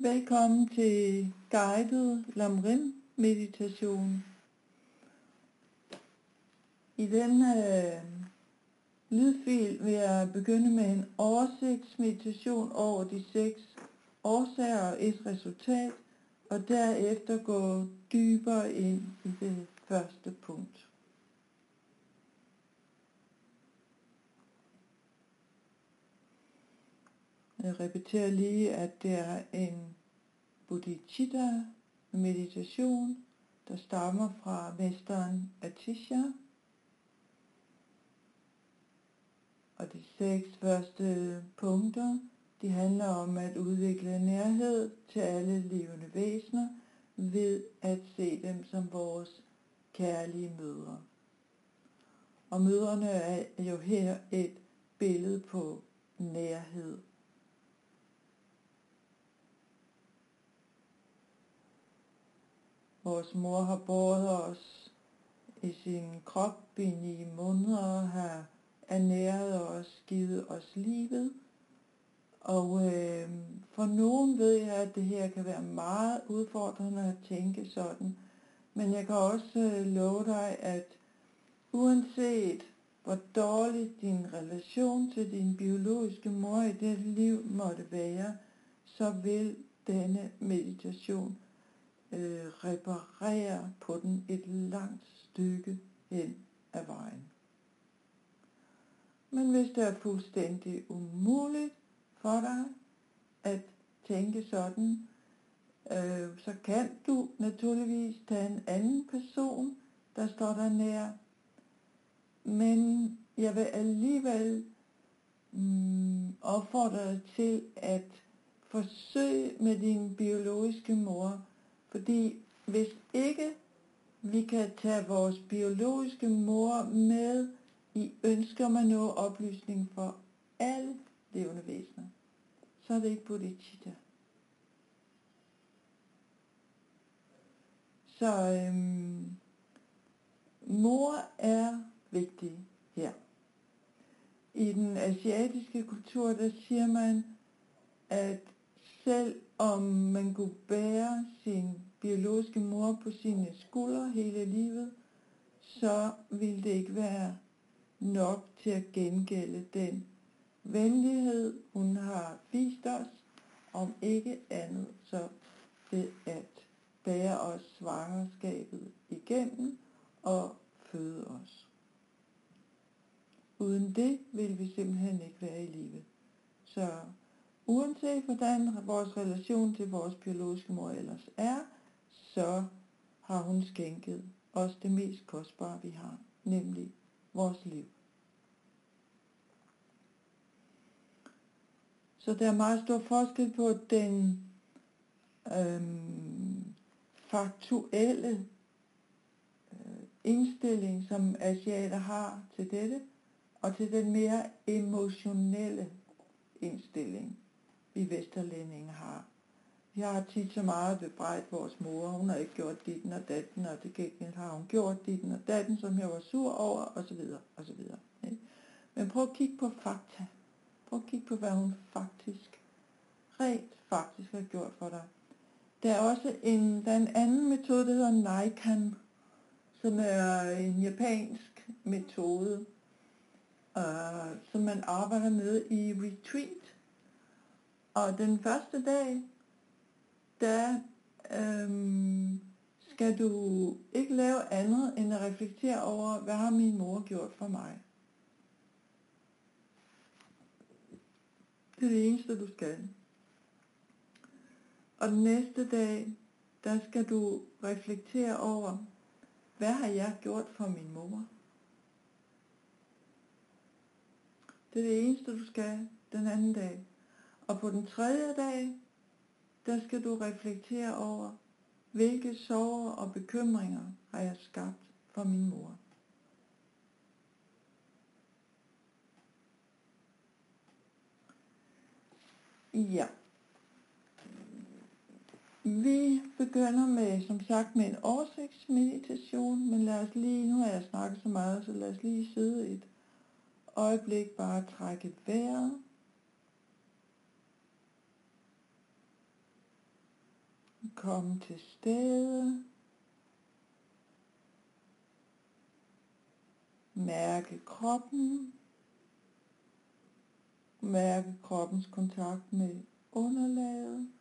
Velkommen til guided lamrim meditation. I denne øh, lydfil vil jeg begynde med en oversigtsmeditation over de seks årsager og et resultat, og derefter gå dybere ind i det første punkt. Jeg repeterer lige, at det er en bodhicitta meditation, der stammer fra mesteren Atisha. Og de seks første punkter, de handler om at udvikle nærhed til alle levende væsener ved at se dem som vores kærlige mødre. Og mødrene er jo her et billede på nærhed. Vores mor har båret os i sin krop i ni måneder, har ernæret os, givet os livet. Og øh, for nogen ved jeg, at det her kan være meget udfordrende at tænke sådan. Men jeg kan også øh, love dig, at uanset hvor dårlig din relation til din biologiske mor i det liv måtte være, så vil denne meditation øh, reparere på den et langt stykke hen ad vejen. Men hvis det er fuldstændig umuligt for dig at tænke sådan, øh, så kan du naturligvis tage en anden person, der står der nær. Men jeg vil alligevel mm, opfordre dig til at forsøge med din biologiske mor fordi hvis ikke vi kan tage vores biologiske mor med i ønsker om at nå oplysning for alle levende væsener, så er det ikke bodhicitta. Så øhm, mor er vigtig her. I den asiatiske kultur, der siger man, at selv om man kunne bære sin biologiske mor på sine skuldre hele livet, så ville det ikke være nok til at gengælde den venlighed, hun har vist os, om ikke andet så ved at bære os svangerskabet igennem og føde os. Uden det vil vi simpelthen ikke være i live. Så Uanset hvordan vores relation til vores biologiske mor ellers er, så har hun skænket os det mest kostbare, vi har, nemlig vores liv. Så der er meget stor forskel på den øhm, faktuelle øh, indstilling, som asiater har til dette, og til den mere emotionelle indstilling vi vesterlændinge har. Vi har tit så meget bebrejdt vores mor, hun har ikke gjort ditten og datten, og det gengæld har hun gjort ditten og datten, som jeg var sur over, og så videre, og så videre. Ikke? Men prøv at kigge på fakta. Prøv at kigge på, hvad hun faktisk, rent faktisk har gjort for dig. Der er også en, der er en anden metode, der hedder Naikan, som er en japansk metode, øh, som man arbejder med i retreat. Og den første dag, der øhm, skal du ikke lave andet end at reflektere over, hvad har min mor gjort for mig. Det er det eneste, du skal. Og den næste dag, der skal du reflektere over, hvad har jeg gjort for min mor? Det er det eneste, du skal den anden dag. Og på den tredje dag, der skal du reflektere over, hvilke sorger og bekymringer har jeg skabt for min mor. Ja. Vi begynder med, som sagt, med en oversigtsmeditation, men lad os lige, nu har jeg snakket så meget, så lad os lige sidde et øjeblik, bare trække vejret. Komme til stede. Mærke kroppen. Mærke kroppens kontakt med underlaget.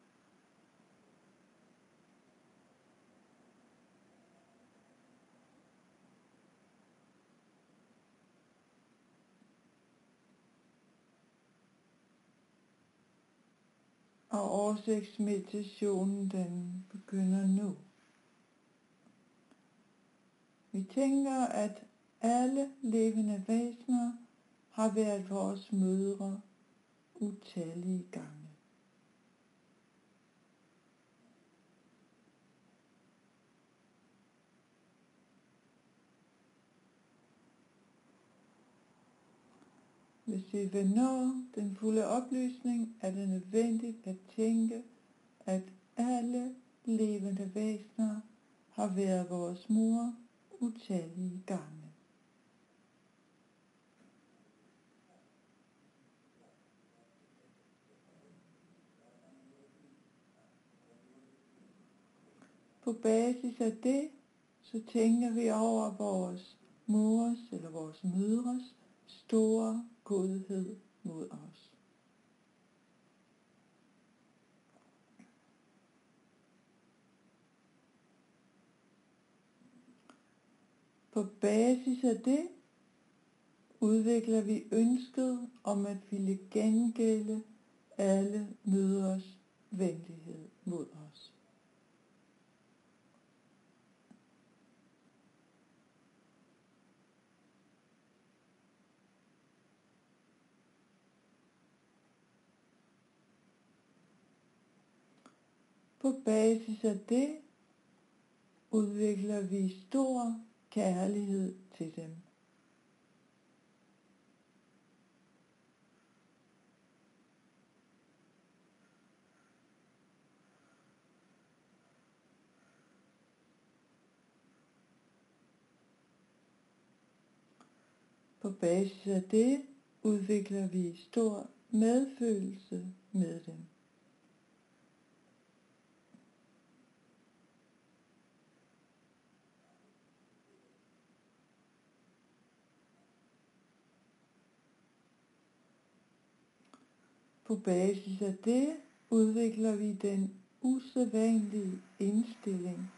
Og oversigtsmeditationen den begynder nu. Vi tænker, at alle levende væsener har været vores mødre utallige gange. Hvis vi vil nå den fulde oplysning, er det nødvendigt at tænke, at alle levende væsener har været vores mor utallige gange. På basis af det, så tænker vi over vores mors eller vores mødres store godhed mod os. På basis af det udvikler vi ønsket om at ville gengælde alle møders venlighed mod os. På basis af det udvikler vi stor kærlighed til dem. På basis af det udvikler vi stor medfølelse med dem. På basis af det udvikler vi den usædvanlige indstilling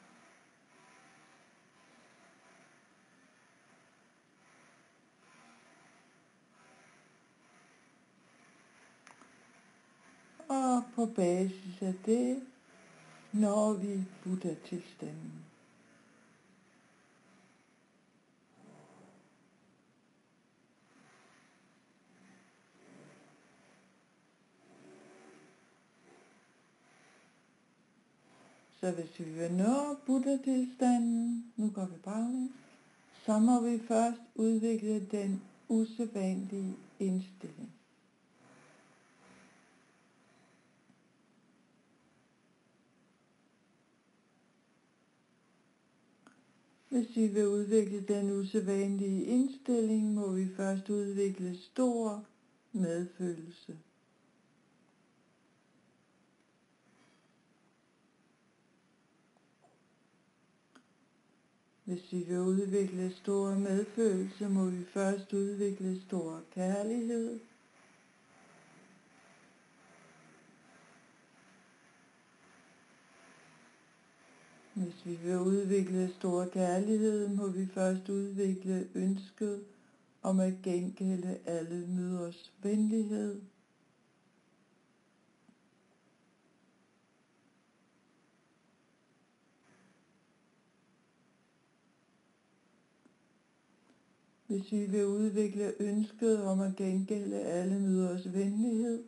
og på basis af det når vi Buddha-tilstanden. Så hvis vi vil nå Buddha-tilstanden, nu går vi baglæns, så må vi først udvikle den usædvanlige indstilling. Hvis vi vil udvikle den usædvanlige indstilling, må vi først udvikle stor medfølelse. Hvis vi vil udvikle stor medfølelse, må vi først udvikle stor kærlighed. Hvis vi vil udvikle stor kærlighed, må vi først udvikle ønsket om at gengælde alle møders venlighed. Hvis vi vil udvikle ønsket om at gengælde alle møders venlighed,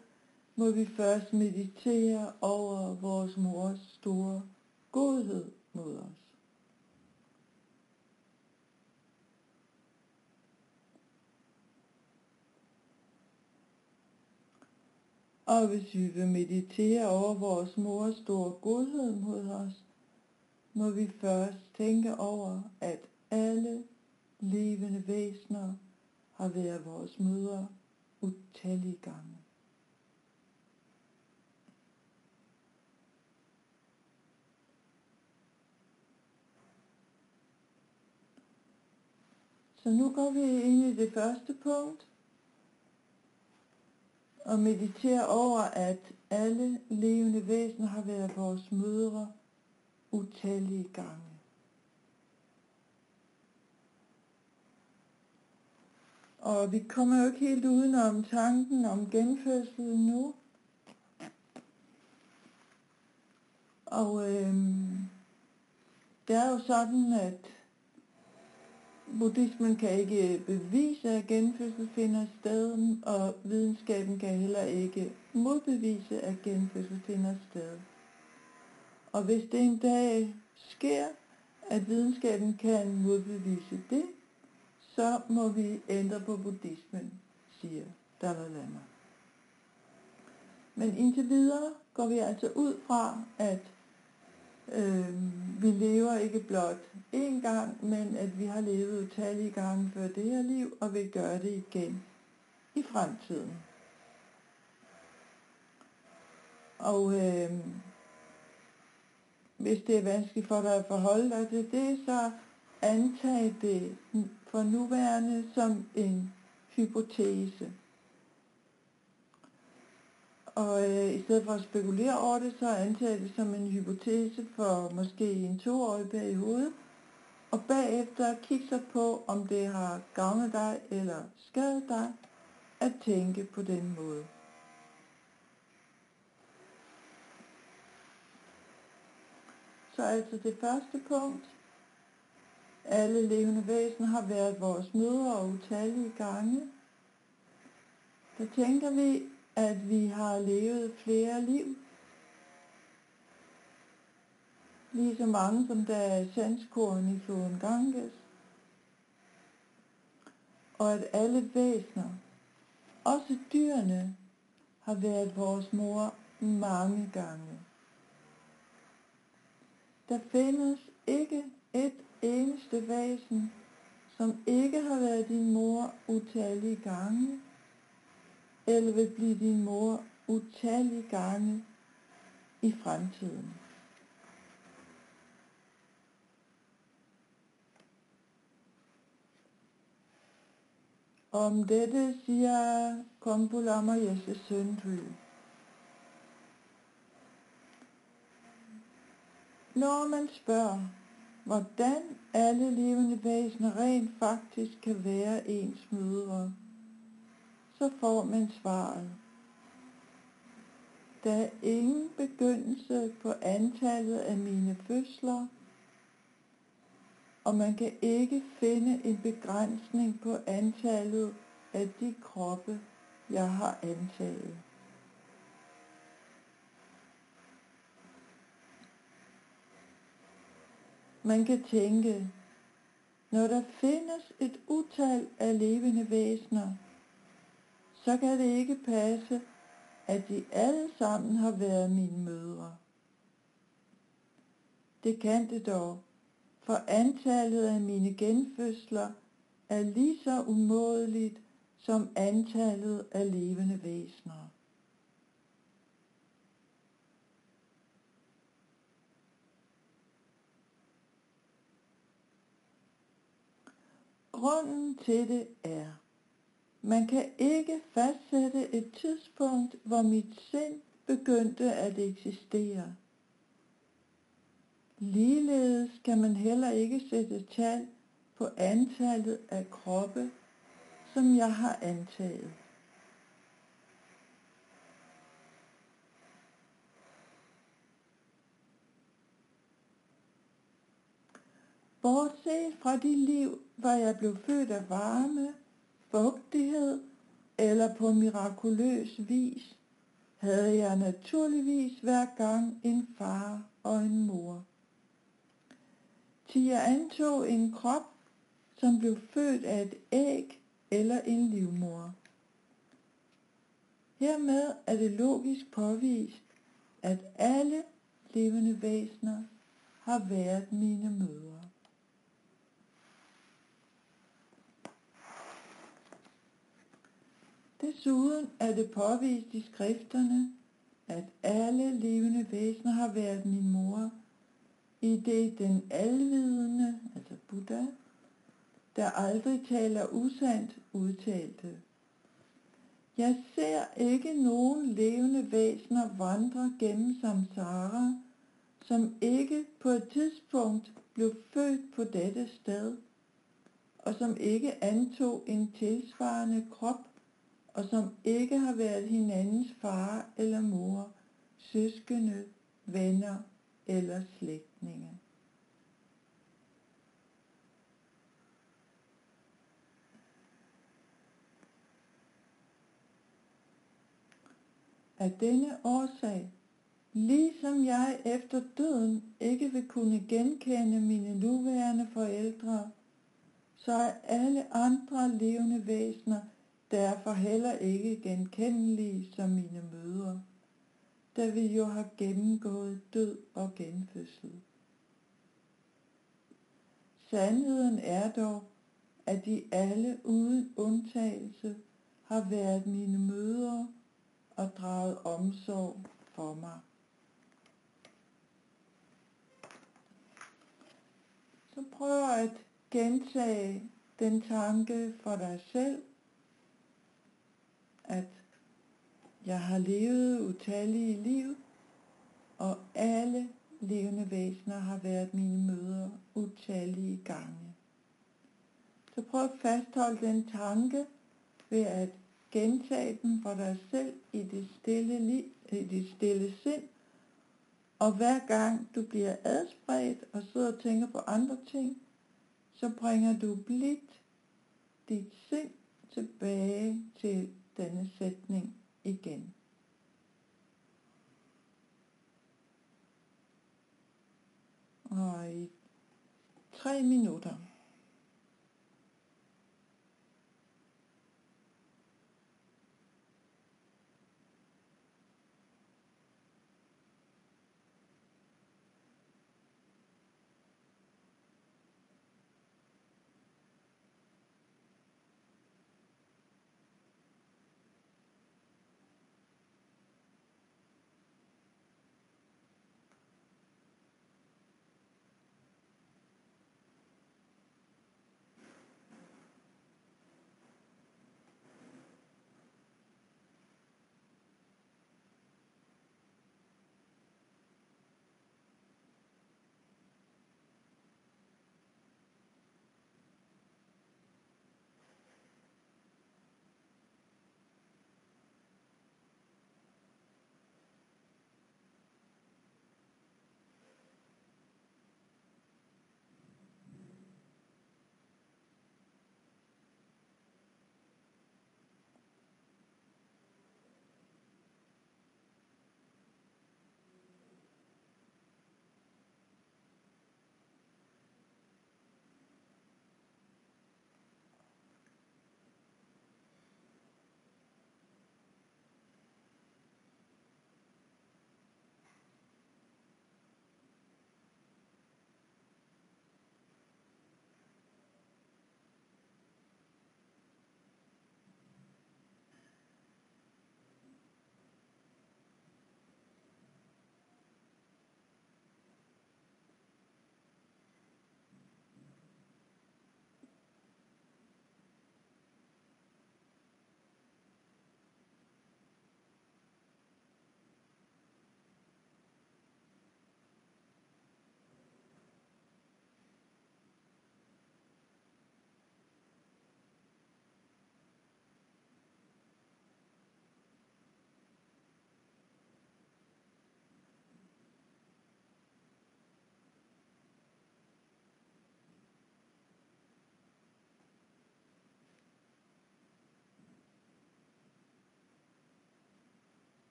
må vi først meditere over vores mors store godhed mod os. Og hvis vi vil meditere over vores mors store godhed mod os, må vi først tænke over, at alle levende væsener har været vores mødre utallige gange. Så nu går vi ind i det første punkt og mediterer over, at alle levende væsener har været vores mødre utallige gange. Og vi kommer jo ikke helt udenom tanken om genfødsel nu. Og øhm, det er jo sådan, at buddhismen kan ikke bevise, at genfødsel finder sted, og videnskaben kan heller ikke modbevise, at genfødsel finder sted. Og hvis det en dag sker, at videnskaben kan modbevise det, så må vi ændre på buddhismen, siger Dalai Lama. Men indtil videre går vi altså ud fra, at øh, vi lever ikke blot én gang, men at vi har levet utallige gange før det her liv, og vil gøre det igen i fremtiden. Og øh, hvis det er vanskeligt for dig at forholde dig til det, så antag det for nuværende som en hypotese. Og øh, i stedet for at spekulere over det, så antager det som en hypotese for måske en toårig periode. Og bagefter kigge sig på, om det har gavnet dig eller skadet dig at tænke på den måde. Så altså det første punkt. Alle levende væsener har været vores mødre og utallige gange. Der tænker vi, at vi har levet flere liv. Lige så mange som der er sandskorn i floden Ganges. Og at alle væsener, også dyrene, har været vores mor mange gange. Der findes ikke et eneste væsen, som ikke har været din mor utallige gange, eller vil blive din mor utallige gange i fremtiden. Om dette siger Kompulama Jesse Søndry. Når man spørger, hvordan alle levende væsener rent faktisk kan være ens mødre, så får man svaret. Der er ingen begyndelse på antallet af mine fødsler, og man kan ikke finde en begrænsning på antallet af de kroppe, jeg har antaget. Man kan tænke, når der findes et utal af levende væsener, så kan det ikke passe, at de alle sammen har været mine mødre. Det kan det dog, for antallet af mine genfødsler er lige så umådeligt som antallet af levende væsener. Grunden til det er, man kan ikke fastsætte et tidspunkt, hvor mit sind begyndte at eksistere. Ligeledes kan man heller ikke sætte tal på antallet af kroppe, som jeg har antaget. Bortset fra de liv, hvor jeg blev født af varme, fugtighed eller på mirakuløs vis, havde jeg naturligvis hver gang en far og en mor. Tia antog en krop, som blev født af et æg eller en livmor. Hermed er det logisk påvist, at alle levende væsener har været mine mødre. Desuden er det påvist i skrifterne, at alle levende væsener har været min mor, i det den alvidende, altså Buddha, der aldrig taler usandt, udtalte. Jeg ser ikke nogen levende væsener vandre gennem samsara, som ikke på et tidspunkt blev født på dette sted, og som ikke antog en tilsvarende krop, og som ikke har været hinandens far eller mor, søskende, venner eller slægtninge. Af denne årsag, ligesom jeg efter døden ikke vil kunne genkende mine nuværende forældre, så er alle andre levende væsener derfor heller ikke genkendelige som mine mødre, da vi jo har gennemgået død og genfødsel. Sandheden er dog, at de alle uden undtagelse har været mine mødre og draget omsorg for mig. Så prøv at gentage den tanke for dig selv, at jeg har levet utallige liv, og alle levende væsener har været mine møder utallige gange. Så prøv at fastholde den tanke ved at gentage den for dig selv i det stille, liv, i det stille sind, og hver gang du bliver adspredt og sidder og tænker på andre ting, så bringer du blidt dit sind tilbage til denne sætning igen. Og i tre minutter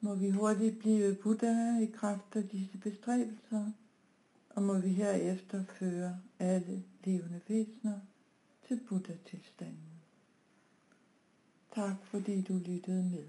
Må vi hurtigt blive Buddha i kraft af disse bestræbelser, og må vi herefter føre alle levende væsener til Buddha-tilstanden. Tak fordi du lyttede med.